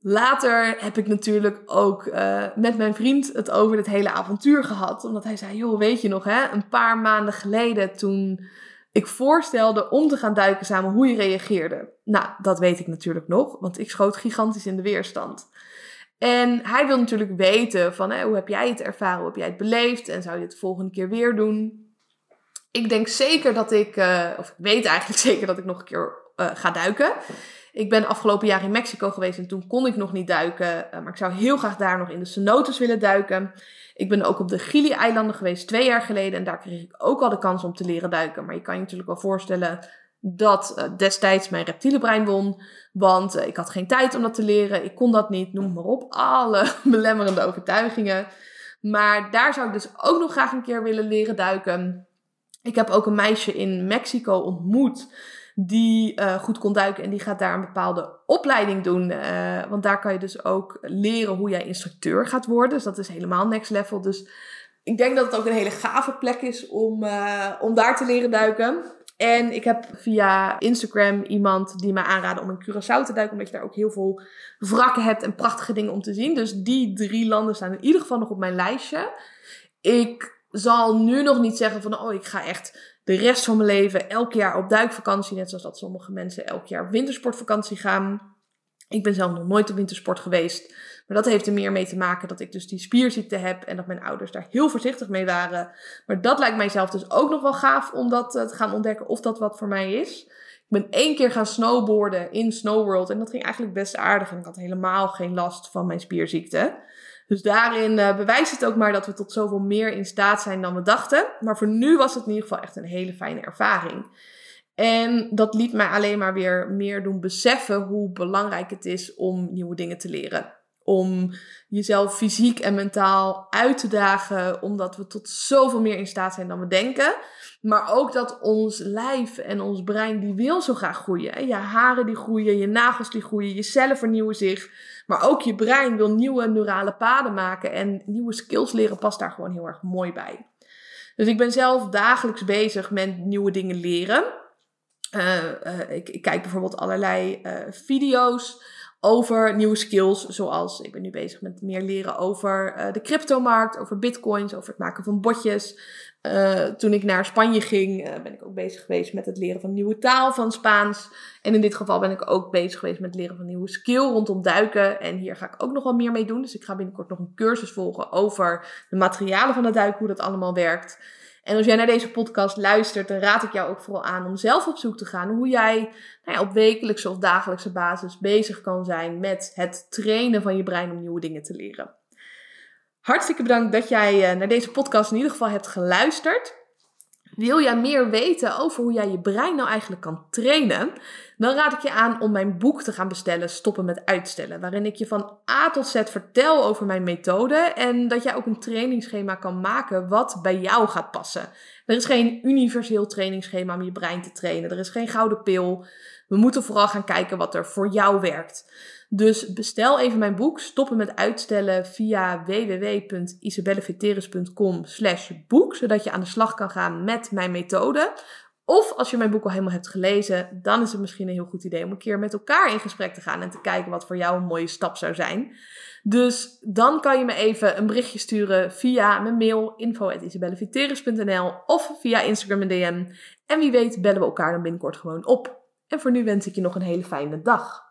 Speaker 1: Later heb ik natuurlijk ook met mijn vriend het over dit hele avontuur gehad. Omdat hij zei, joh, weet je nog hè, een paar maanden geleden toen ik voorstelde om te gaan duiken samen, hoe je reageerde. Nou, dat weet ik natuurlijk nog, want ik schoot gigantisch in de weerstand. En hij wil natuurlijk weten van, hè, hoe heb jij het ervaren, hoe heb jij het beleefd en zou je het de volgende keer weer doen? Ik denk zeker dat ik, uh, of ik weet eigenlijk zeker dat ik nog een keer uh, ga duiken. Ik ben afgelopen jaar in Mexico geweest en toen kon ik nog niet duiken. Uh, maar ik zou heel graag daar nog in de cenotes willen duiken. Ik ben ook op de Gili-eilanden geweest twee jaar geleden. En daar kreeg ik ook al de kans om te leren duiken. Maar je kan je natuurlijk wel voorstellen dat uh, destijds mijn reptiele brein won. Want uh, ik had geen tijd om dat te leren. Ik kon dat niet, noem maar op. Alle belemmerende overtuigingen. Maar daar zou ik dus ook nog graag een keer willen leren duiken. Ik heb ook een meisje in Mexico ontmoet die uh, goed kon duiken en die gaat daar een bepaalde opleiding doen. Uh, want daar kan je dus ook leren hoe jij instructeur gaat worden. Dus dat is helemaal next level. Dus ik denk dat het ook een hele gave plek is om, uh, om daar te leren duiken. En ik heb via Instagram iemand die mij aanraden om in Curaçao te duiken. Omdat je daar ook heel veel wrakken hebt en prachtige dingen om te zien. Dus die drie landen staan in ieder geval nog op mijn lijstje. Ik zal nu nog niet zeggen van, oh, ik ga echt de rest van mijn leven elk jaar op duikvakantie. Net zoals dat sommige mensen elk jaar wintersportvakantie gaan. Ik ben zelf nog nooit op wintersport geweest. Maar dat heeft er meer mee te maken dat ik dus die spierziekte heb. En dat mijn ouders daar heel voorzichtig mee waren. Maar dat lijkt mijzelf dus ook nog wel gaaf om dat eh, te gaan ontdekken of dat wat voor mij is. Ik ben één keer gaan snowboarden in Snowworld. En dat ging eigenlijk best aardig. En ik had helemaal geen last van mijn spierziekte. Dus daarin uh, bewijst het ook maar dat we tot zoveel meer in staat zijn dan we dachten. Maar voor nu was het in ieder geval echt een hele fijne ervaring. En dat liet mij alleen maar weer meer doen beseffen hoe belangrijk het is om nieuwe dingen te leren. Om jezelf fysiek en mentaal uit te dagen, omdat we tot zoveel meer in staat zijn dan we denken. Maar ook dat ons lijf en ons brein, die wil zo graag groeien. Je haren die groeien, je nagels die groeien, je cellen vernieuwen zich. Maar ook je brein wil nieuwe neurale paden maken en nieuwe skills leren past daar gewoon heel erg mooi bij. Dus ik ben zelf dagelijks bezig met nieuwe dingen leren. Uh, uh, ik, kijk bijvoorbeeld allerlei uh, video's over nieuwe skills, zoals ik ben nu bezig met meer leren over uh, de cryptomarkt, over bitcoins, over het maken van botjes. Uh, toen ik naar Spanje ging, uh, ben ik ook bezig geweest met het leren van nieuwe taal van Spaans. En in dit geval ben ik ook bezig geweest met het leren van nieuwe skill rondom duiken. En hier ga ik ook nog wel meer mee doen. Dus ik ga binnenkort nog een cursus volgen over de materialen van het duiken, hoe dat allemaal werkt. En als jij naar deze podcast luistert, dan raad ik jou ook vooral aan om zelf op zoek te gaan hoe jij nou ja, op wekelijkse of dagelijkse basis bezig kan zijn met het trainen van je brein om nieuwe dingen te leren. Hartstikke bedankt dat jij eh, naar deze podcast in ieder geval hebt geluisterd. Wil jij meer weten over hoe jij je brein nou eigenlijk kan trainen? Dan raad ik je aan om mijn boek te gaan bestellen, Stoppen met Uitstellen. Waarin ik je van A tot Z vertel over mijn methode. En dat jij ook een trainingsschema kan maken wat bij jou gaat passen. Er is geen universeel trainingsschema om je brein te trainen. Er is geen gouden pil. We moeten vooral gaan kijken wat er voor jou werkt. Dus bestel even mijn boek Stoppen met uitstellen via www.isabelleveteris.com slash boek, zodat je aan de slag kan gaan met mijn methode. Of als je mijn boek al helemaal hebt gelezen, dan is het misschien een heel goed idee om een keer met elkaar in gesprek te gaan en te kijken wat voor jou een mooie stap zou zijn. Dus dan kan je me even een berichtje sturen via mijn mail info.isabelleviteris.nl of via Instagram en DM. En wie weet bellen we elkaar dan binnenkort gewoon op. En voor nu wens ik je nog een hele fijne dag.